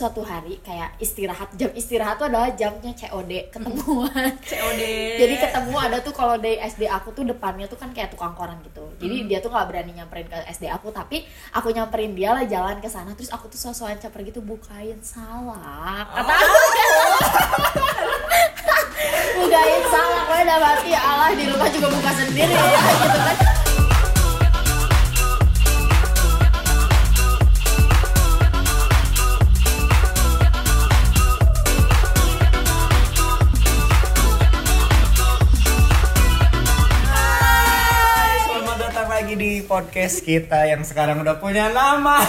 suatu hari kayak istirahat jam istirahat tuh adalah jamnya COD ketemuan. COD jadi ketemu ada tuh kalau dari SD aku tuh depannya tuh kan kayak tukang koran gitu. Jadi dia tuh nggak berani nyamperin ke SD aku tapi aku nyamperin dia lah jalan ke sana. Terus aku tuh sosokan caper gitu bukain salah kata aku bukain salah gue udah mati. Allah di rumah juga buka sendiri. Ya gitu kan podcast kita yang sekarang udah punya nama.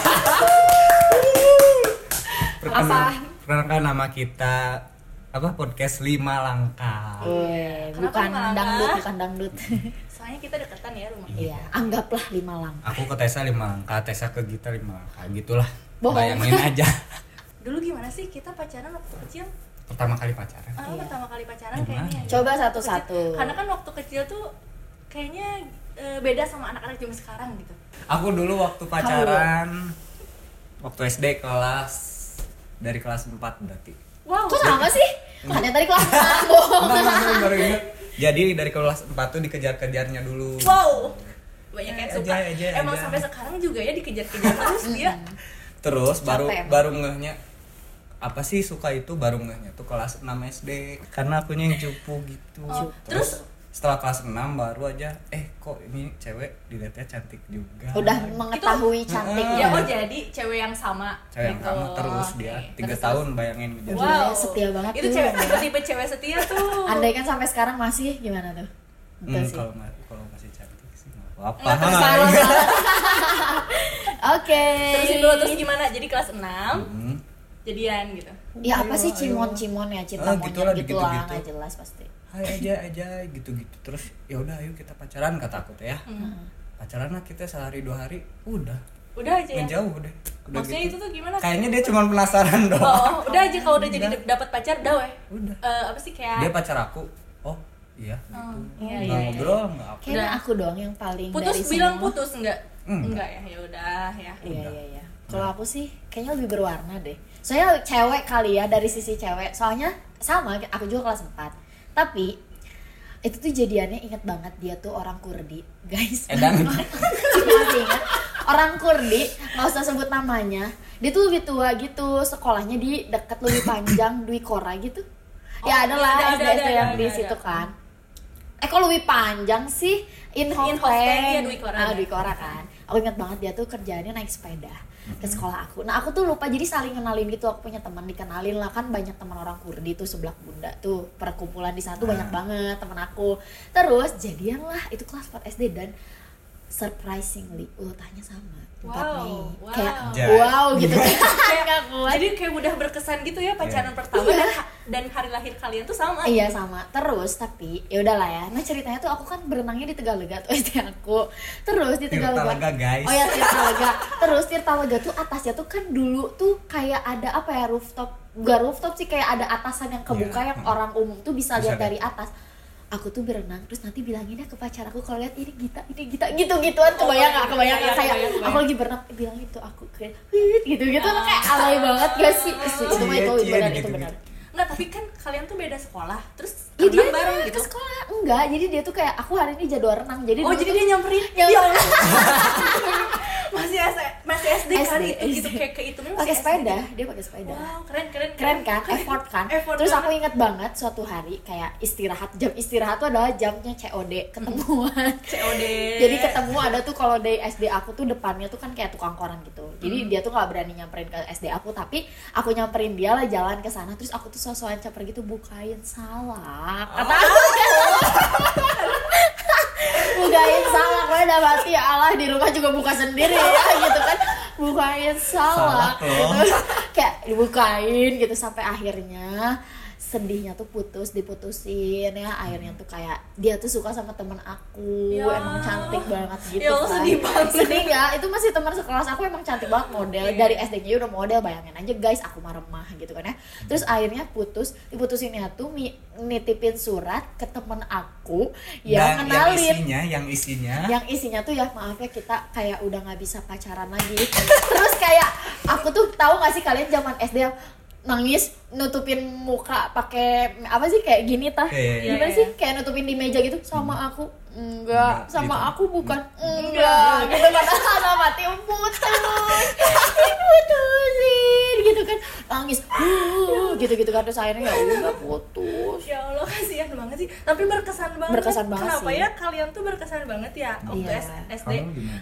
Perkenal- Perkenalkan nama kita apa podcast lima langkah. Weh, Kenapa bukan lima dangdut langkah? bukan dangdut soalnya kita deketan ya rumahnya iya anggaplah lima langkah Aku ke Tessa lima langkah, Tessa ke Gita lima langkah, gitulah. Bohong. Bayangin aja. dulu gimana sih kita pacaran waktu kecil Pertama kali pacaran. ah, Iya. pertama kali pacaran Gimana? kayaknya ya. coba satu-satu karena kan waktu kecil tuh kayaknya eh, beda sama anak-anak zaman sekarang gitu Aku dulu waktu pacaran waktu SD kelas dari kelas 4 berarti. wow kok sama sih makanya tadi kelas enam, bohong Enggak, enggak, enggak, baru ingat. Jadi dari kelas 4 tuh dikejar-kejarnya dulu. wow banyak yang Aja, suka aja, emang aja. sampai sekarang juga ya dikejar-kejar terus dia Terus baru Capek emang. baru ngehnya apa sih suka itu baru ngehnya tuh kelas 6 SD karena akunya yang cupu gitu. Oh, terus setelah kelas 6 baru aja eh kok ini cewek dilihatnya cantik juga. udah mengetahui cantik Heeh. ya oh jadi cewek yang sama cewek yang gitu. sama terus dia Oke. tiga Terus- tahun bayangin ngejar. Wow. wow setia banget itu tuh. cewek tipe tipe cewek setia tuh andai kan sampai sekarang masih gimana tuh Hmm, kalau nggak kalau masih cantik sih nggak apa-apa. Terus. Oke. terusin dulu terus gimana jadi kelas 6 Hmm. jadian gitu Ya apa sih cimon-cimon ya cinta Ah, monyet gitu lah gitu-gitu. nggak jelas pasti. Hai aja aja gitu-gitu terus ya udah ayo kita pacaran kata aku teh ya. Hmm. Pacaran lah kita sehari dua hari udah udah aja ya ngejauh deh. Udah maksudnya gitu. itu tuh gimana Kayaknya dia cuma penasaran doang. oh, udah aja kalau udah jadi Udah. dapat pacar udah weh Udah. Eh, apa sih kayak Dia pacar aku. Oh, iya Oh, gitu. iya, Nggak iya, iya. ngobrol nggak apa. Kayaknya Udah. aku doang yang paling putus dari bilang semua. putus enggak Enggak. enggak ya ya udah ya Iya iya iya. Kalau aku sih kayaknya lebih berwarna deh. Soalnya cewek kali ya dari sisi cewek. Soalnya sama aku juga kelas 4. Tapi itu tuh jadiannya inget banget dia tuh orang Kurdi guys. Edan. masih ingat orang Kurdi nggak usah sebut namanya. Dia tuh lebih tua gitu sekolahnya di deket lebih panjang Dwi Kora gitu. Oh, ya ada lah ada, ada, SD ada, yang ada, di ada. situ kan eh kok lebih panjang sih? In In iya, Dwi Kora, ah. Dwi Kora kan. Aku ingat banget dia tuh kerjaannya naik sepeda ke sekolah aku. Nah aku tuh lupa jadi saling kenalin gitu. Aku punya teman dikenalin lah. Kan banyak teman orang Kurdi tuh sebelah bunda tuh. Perkumpulan di sana tuh banyak banget teman aku. Terus jadian lah itu kelas 4 SD dan surprisingly ultahnya sama 4 Wow, Mei wow. kayak Jai. wow gitu kan Kayak- Nggak kuat. jadi kayak udah berkesan gitu ya pacaran Iya. pertama Iya. dan dan hari lahir kalian tuh sama Iya sama. Terus tapi ya udahlah ya. Nah ceritanya tuh aku kan berenangnya di Tegalega tuh SD aku. Terus di Tegalega. Tirtalega, guys. Oh ya Tirtalega. Terus Tirtalega tuh atasnya tuh kan dulu tuh kayak ada apa ya rooftop. Gak rooftop sih kayak ada atasan yang kebuka Iya. yang orang umum tuh bisa, Bisa lihat. dari atas. Aku tuh berenang terus nanti bilangin ya ke pacar aku kalau lihat ini Gita, ini Gita gitu-gituan kebayang nggak? kebayang iya, nggak kayak kebayang, aku lagi berenang bilang itu aku kayak "Wih," gitu-gitu kayak alay banget gak sih? Itu itu mah itu cie, benar itu benar. Enggak, tapi kan kalian tuh beda sekolah. Terus Ya dia bareng gitu. ke sekolah enggak, jadi dia tuh kayak aku hari ini jadwal renang. Jadi Oh, jadi tuh- dia nyamperin. Ya Masih SD, masih SD, kan SD, itu gitu kayak kehitungnya pakai masih sepeda, SD. dia pakai sepeda. Wow, keren keren Keren kan, effort kan. Effort Terus aku banget. inget banget suatu hari kayak istirahat, jam istirahat tuh adalah jamnya COD ketemuan. COD. Jadi ketemu ada tuh kalau dari SD aku tuh depannya tuh kan kayak tukang koran gitu. Jadi dia tuh nggak berani nyamperin ke SD aku, tapi aku nyamperin dia lah jalan ke sana. Terus aku tuh sosokan caper gitu bukain salah. Kata aku bukain salah gue udah mati ya Allah di rumah juga buka sendiri ya gitu kan. Bukain salah, Salah gitu. kayak dibukain gitu sampai akhirnya sedihnya tuh putus diputusin ya akhirnya tuh kayak dia tuh suka sama temen aku Ya. emang cantik banget gitu Ya kan. sedih banget. sedih nggak itu masih teman sekelas aku emang cantik banget model. Iya. dari SD-nya udah model bayangin aja guys aku mah remah gitu kan ya. Terus akhirnya putus diputusinnya tuh nitipin surat ke temen aku yang Dan yang kenalin. isinya, yang isinya? Yang isinya tuh ya maaf ya kita kayak udah nggak bisa pacaran lagi. Terus kayak aku tuh tahu gak sih kalian zaman SD yang nangis nutupin muka pakai apa sih kayak gini tah? Iya, iya, gimana iya. sih? kayak nutupin di meja gitu sama aku enggak sama gitu. aku bukan enggak. Gitu. Padahal sama mati putus. Diputusin gitu kan. Nangis gitu gitu kan terus akhirnya ya udah putus banget sih, tapi berkesan banget. Berkesan banget Kenapa sih. ya kalian tuh berkesan banget ya waktu Iya. SD?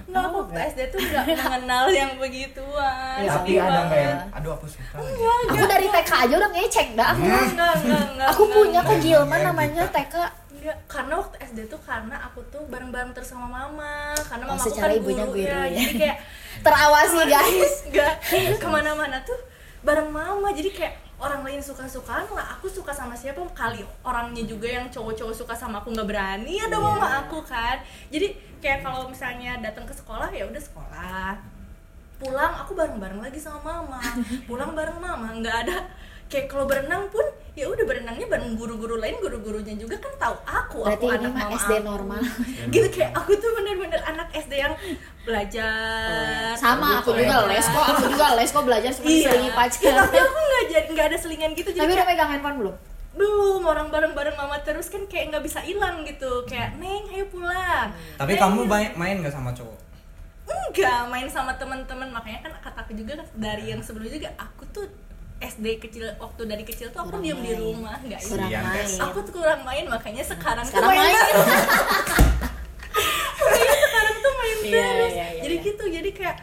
Nggak, aku waktu SD tuh nggak mengenal yang begituan. Ya, Tapi ada nggak yang, aduh aku suka aku dari TK aja udah ngecek dah aku Enggak, enggak, enggak, enggak, aku enggak, punya kok enggak. Gilman Enggak, namanya gitu. TK Enggak, karena waktu SD tuh karena aku tuh bareng-bareng terus sama mama Karena Oh, mama aku secara kan ibunya guru guru ya, ya. jadi kayak terawasi guys Enggak, ke mana-mana tuh bareng mama Jadi kayak orang lain suka-sukaan lah Aku suka sama siapa kali orangnya juga yang cowok-cowok suka sama aku nggak berani ada Iya. mama aku kan. Jadi kayak kalau misalnya datang ke sekolah ya udah sekolah. Pulang aku bareng-bareng lagi sama mama. Pulang bareng mama nggak ada. Kayak kalau berenang pun ya udah berenangnya bareng guru-guru lain guru-gurunya juga kan tahu aku berarti aku ini anak mah mama SD aku. normal. Gitu kayak aku tuh bener-bener anak SD yang belajar. Sama aku gitu, juga belajar. les kok aku juga les kok belajar cuma iya. diselingi Ya, pacar. Tapi aku nggak jadi nggak ada selingan gitu jadi tapi udah kayak, megang handphone belum? belum orang bareng-bareng mama terus kan kayak nggak bisa hilang gitu. Kayak neng ayo pulang. Tapi Neng, kamu main, main gak sama cowok? enggak main sama teman-teman. Makanya kan kata aku juga dari yang sebelumnya juga aku tuh SD kecil waktu dari kecil tuh aku Kurang diam di main. rumah enggak kurang main. Aku tuh kurang main makanya sekarang, sekarang tuh main, main makanya sekarang tuh main Iya, terus. iya, iya, jadi iya. gitu jadi kayak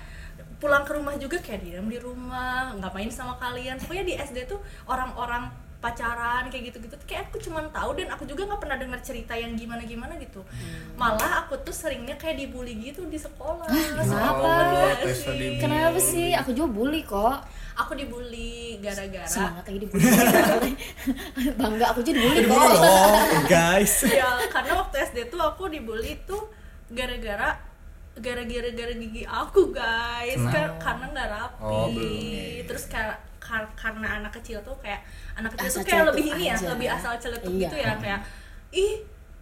pulang ke rumah juga kayak diam di rumah nggak main sama kalian. Pokoknya di SD tuh orang-orang pacaran kayak gitu-gitu kayak aku cuman tahu dan aku juga nggak pernah dengar cerita yang gimana-gimana gitu Hmm. malah aku tuh seringnya kayak dibully gitu di sekolah kenapa? Tes sih. kenapa sih aku juga bully kok aku dibully gara-gara semangat lagi dibully bangga aku juga dibully kok Oh, guys. ya karena waktu SD tuh aku dibully tuh gara-gara gara-gara gara gigi aku guys? Kar- karena nggak rapi Oh, belum. terus kayak kar- karena anak kecil tuh kayak anak kecil Asal tuh kayak lebih ini ya aja. lebih asal celetuk Iya. gitu ya kayak ih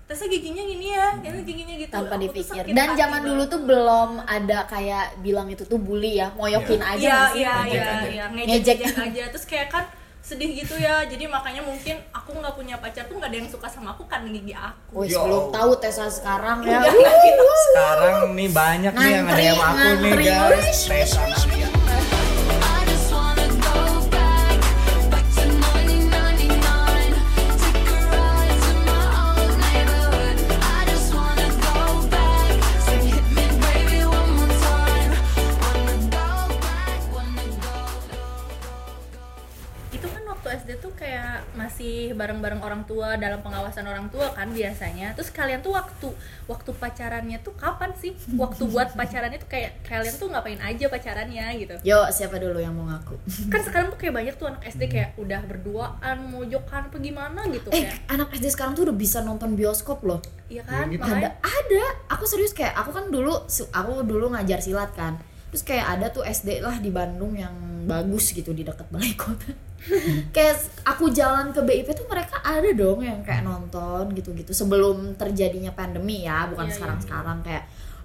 Tessa giginya gini ya, ini giginya gitu. tanpa Aku dipikir dan zaman dulu banget. tuh belum ada kayak bilang itu tuh bully ya moyokin Iya. aja Iya, sih? iya, Ngejek iya, aja. iya, Ngejek. ngejek aja. Terus kayak kan sedih gitu ya. Jadi makanya mungkin aku nggak punya pacar tuh nggak ada yang suka sama aku karena gigi aku. Wih, belum tahu Tessa sekarang ya. Sekarang nih banyak nih yang Ngantri, DM aku nih guys. Wish, orang tua dalam pengawasan orang tua kan biasanya. Terus kalian tuh waktu waktu pacarannya tuh kapan sih? Waktu buat pacarannya tuh kayak kalian tuh ngapain aja pacarannya gitu. Yo, siapa dulu yang mau ngaku? Kan sekarang tuh kayak banyak tuh anak SD kayak udah berduaan, mojokan apa gimana gitu Eh, kayak. anak SD sekarang tuh udah bisa nonton bioskop loh. Iya kan? gitu. Ada, ada. Aku serius kayak aku kan dulu aku dulu ngajar silat kan. Terus kayak ada tuh SD lah di Bandung yang bagus gitu di dekat balai kota. kayak aku jalan ke BIP tuh mereka ada dong yang kayak nonton gitu-gitu sebelum terjadinya pandemi ya, bukan Iya, iya. sekarang-sekarang kayak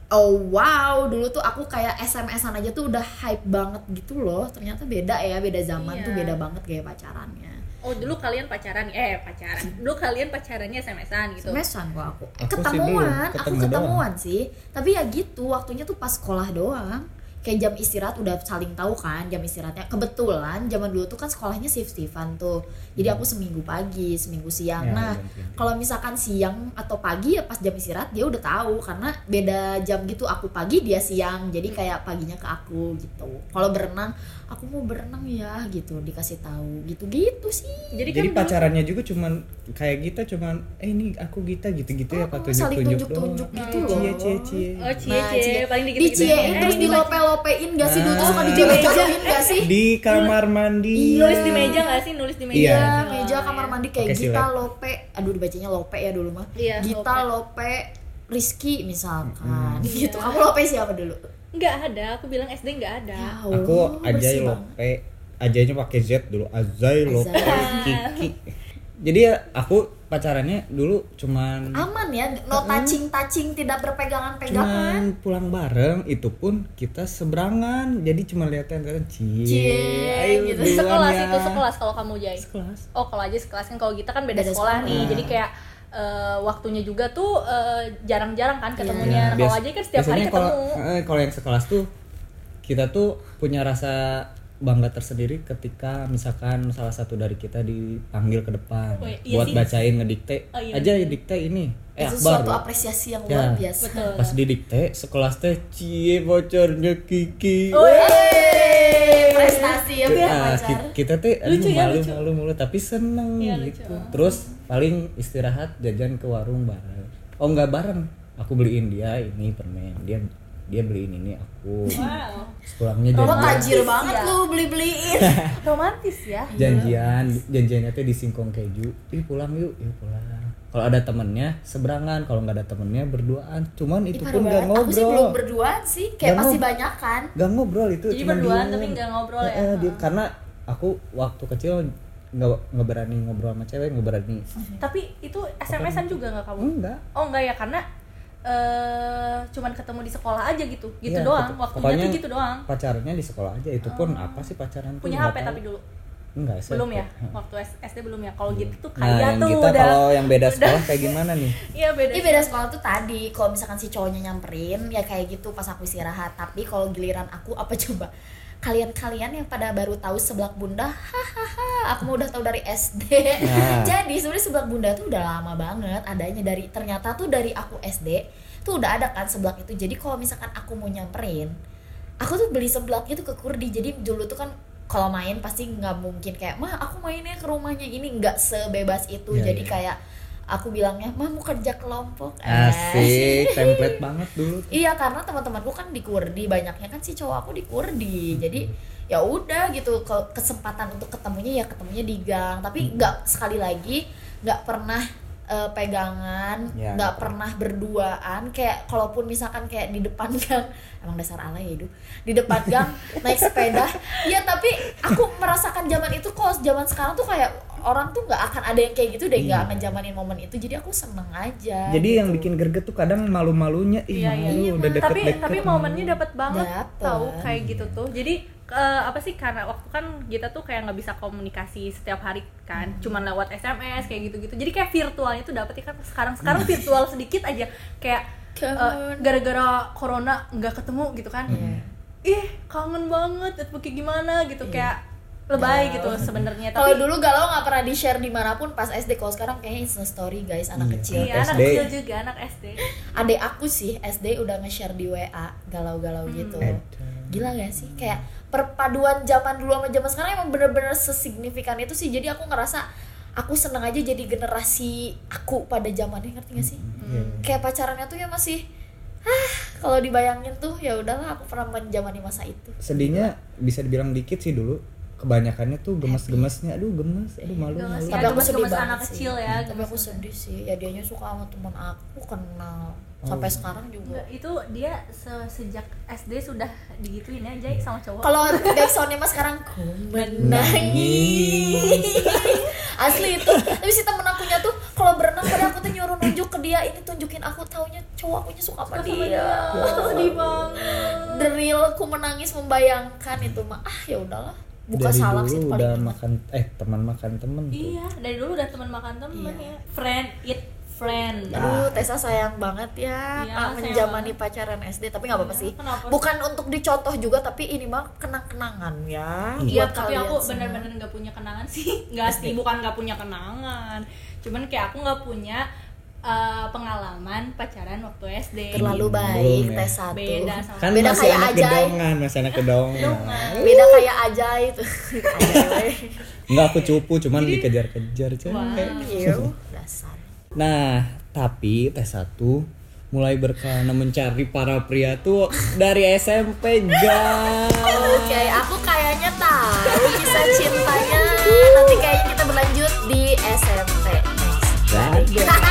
Oh wow, dulu tuh aku kayak SMS-an aja tuh udah hype banget gitu loh. Ternyata beda ya, beda zaman Iya. tuh beda banget gaya pacarannya. Oh dulu kalian pacaran eh pacaran. Dulu kalian pacarannya SMS-an gitu. SMS-an kok aku. Eh, Aku sih ketemuan, aku ketemu ketemuan sih. Tapi ya gitu, waktunya tuh pas sekolah doang. Kayak jam istirahat udah saling tahu kan jam istirahatnya. Kebetulan zaman dulu tuh kan sekolahnya shift-shiftan tuh. Jadi aku seminggu pagi, seminggu siang. Ya, nah, ganti-ganti. kalau misalkan siang atau pagi ya pas jam istirahat dia udah tahu karena beda jam gitu. Aku pagi, dia siang. Jadi kayak paginya ke aku gitu. Kalau berenang, aku mau berenang ya gitu, dikasih tahu. Gitu-gitu sih. Jadi, Jadi kan dulu- pacarannya juga cuman kayak kita cuman eh ini aku gitu-gitu ya Oh, apa saling tunjuk-tunjuk tunjuk-tunjuk doang. gitu Cie loh. cie cie. Oh cie Nah, cie, cie. paling dikit Diciein terus dilopel lopein gak sih dulu tuh Ah. suka dijodohin gak sih di kamar mandi nulis di meja nggak sih nulis di meja Iya. Iya, meja kamar mandi kayak Gita. Lope. Aduh dibacanya Lope ya dulu mah. Iya, Gita Lope, Rizky misalkan. Gitu. Kamu Lope siapa dulu? nggak ada aku bilang SD nggak ada Ya aku Ajay bersih banget. Lope Ajaynya pakai Z dulu Azay Lope. Kiki jadi ya aku pacarannya dulu cuman Aman ya, no touching touching, tidak berpegangan pegangan. cuman pulang bareng itu pun kita seberangan jadi cuma liatin kan cie Cie, ayo gitu. sekelas ya. itu sekelas kalau kamu Jai sekelas oh kalau aja sekelas kan kalau kita kan beda, Beda sekolah, sekolah. nih jadi kayak eh, waktunya juga tuh eh, jarang-jarang kan ketemunya Ya, Nah, kalau aja kan setiap hari kalau ketemu eh, kalau yang sekelas tuh kita tuh punya rasa bangga tersendiri ketika misalkan salah satu dari kita dipanggil ke depan Oh, iya buat sih. bacain ngedikte Oh, iya, aja iya. dikte ini eh itu akbar suatu ya. apresiasi yang Ya. luar biasa. betul pas didikte sekelas teh cie bocornya Kiki Oh, iya. Prestasi ya Ah, ki- kita tuh aduh, Lucu ya, malu lucu. malu malu tapi seneng Iya, gitu lucu. terus paling istirahat jajan ke warung bareng oh nggak bareng aku beliin dia ini permen dia dia beliin ini aku. Wow. Pulangnya Lo janjian. tajir banget ya. lu beli-beliin. romantis ya. Janjian janjiannya tuh di singkong keju. Ih pulang yuk yuk pulang. Kalau ada temennya seberangan. Kalau nggak ada temennya berduaan. Cuman Ih, itu parah pun nggak banget. Aku sih belum ngobrol berduaan sih, kayak Nggak pasti ngob- banyak kan. nggak ngobrol itu Jadi berduaan diem. tapi nggak ngobrol ya? Eh, eh, dia- karena aku waktu kecil nggak nggak berani ngobrol sama cewek nggak berani. Tapi itu SMS-an juga nggak kamu? Enggak oh enggak ya? Karena eh cuman ketemu di sekolah aja gitu gitu Iya, doang. pokok- waktunya pokoknya tuh gitu doang. pacarnya di sekolah aja itu pun apa sih pacaran tuh? Punya nggak HP tahu. tapi dulu? Enggak SMP. belum ya? waktu SD belum ya? Kalau gitu tuh nah kayak yang tuh kita udah kalau yang beda sekolah kayak gimana nih? Iya beda Ini beda sekolah tuh tadi, kalau misalkan si cowoknya nyamperin ya kayak gitu pas aku istirahat. Tapi kalau giliran aku apa coba? Kalian-kalian yang pada baru tahu sebelah bunda, hahaha, aku mau udah tahu dari SD. Nah. Jadi sebenarnya sebelah bunda tuh udah lama banget adanya dari ternyata tuh dari aku SD tuh udah ada kan sebelah itu. Jadi kalau misalkan aku mau nyamperin, aku tuh beli seblak gitu ke Kurdi. Jadi dulu tuh kan kalau main pasti nggak mungkin kayak mah aku mainnya ke rumahnya ini nggak sebebas itu. Iya, Jadi iya. kayak aku bilangnya mah mau kerja kelompok. Eh. asik template banget dulu Iya karena teman-temanku kan di Kurdi banyaknya kan si cowok aku di Kurdi. Jadi ya udah gitu ke kesempatan untuk ketemunya ya ketemunya di gang. Tapi nggak sekali lagi nggak pernah eh, pegangan Ya, nggak nggak pernah berduaan. Kayak kalaupun misalkan kayak di depan gang emang dasar alay ya hidup di depan gang naik sepeda. Ya tapi aku merasakan zaman itu kok zaman sekarang tuh kayak orang tuh nggak akan ada yang kayak gitu deh nggak Iya. akan zamanin momen itu jadi aku seneng aja jadi yang gitu. bikin greget tuh kadang malu-malunya ih Iya, iya, malu iya, udah deket tapi deket tapi momennya dapat banget Dapet. tahu kayak gitu tuh jadi eh, apa sih karena waktu kan kita tuh kayak nggak bisa komunikasi setiap hari kan Hmm. cuman lewat SMS kayak gitu-gitu jadi kayak virtualnya tuh dapet ya kan sekarang sekarang virtual sedikit aja kayak Kangen. gara-gara corona nggak ketemu gitu kan Iya. ih kangen banget itu kayak gimana gitu kayak lebay gitu sebenarnya Kalau dulu galau nggak pernah di share di mana pun pas SD. Kalau sekarang kayaknya Insta Story guys anak Iya. kecil. iya anak SD. kecil juga anak SD Adek aku sih SD udah nge-share di WA galau-galau gitu. Aduh. Gila gak sih? Kayak perpaduan zaman dulu sama zaman sekarang emang bener-bener sesignifikan itu sih. Jadi aku ngerasa aku seneng aja jadi generasi aku pada zamannya ngerti gak sih? Iya. Kayak pacarannya tuh ya masih ah kalau dibayangin tuh ya udahlah aku pernah menjamani masa itu. sedihnya bisa dibilang dikit sih dulu kebanyakannya tuh gemes-gemesnya. Aduh gemes. Aduh malu Gemes malu. ya, Tapi aku sedih gemes banget anak sih. kecil ya, Tapi aku sedih sih. Ya dianya suka sama teman aku kenal sampai sekarang juga. Enggak, itu dia se- sejak SD sudah digituin ya Jay sama cowok. Kalau backsoundnya mas sekarang ku menangis. Asli itu. Tapi si temen akunya tuh kalau berenang pada aku tuh nyuruh nunjuk ke dia Ini tunjukin aku taunya cowok akunya suka sama dia. sedih banget. The real ku menangis membayangkan itu mah. Ah ya udahlah Buka dari salak dulu sih udah paling makan eh teman makan temen tuh iya dari dulu udah teman makan teman Iya. ya friend eat friend Aduh, Tessa sayang banget ya Iya, sayang menjamani banget. pacaran SD Tapi nggak apa-apa Iya, sih kenapa? Bukan untuk dicontoh juga Tapi ini mah kenang-kenangan ya Iya, buat tapi aku semua. benar-benar nggak punya kenangan sih. Nggak sih, bukan nggak punya kenangan. Cuman kayak aku nggak punya Eh, pengalaman pacaran waktu SD. Terlalu baik ya. tes satu. Beda sama kan beda kayak anak ajaib. kedongan, masih anak kedongan. beda kayak ajaib. nggak aku cupu, cuman dikejar-kejar aja. Wow. Gitu. Iya, nah, tapi tes satu mulai berkelana mencari para pria tuh dari SMP jauh Oke, okay, aku kayaknya tahu kisah cintanya. Nanti kayaknya kita berlanjut di SMP. Next.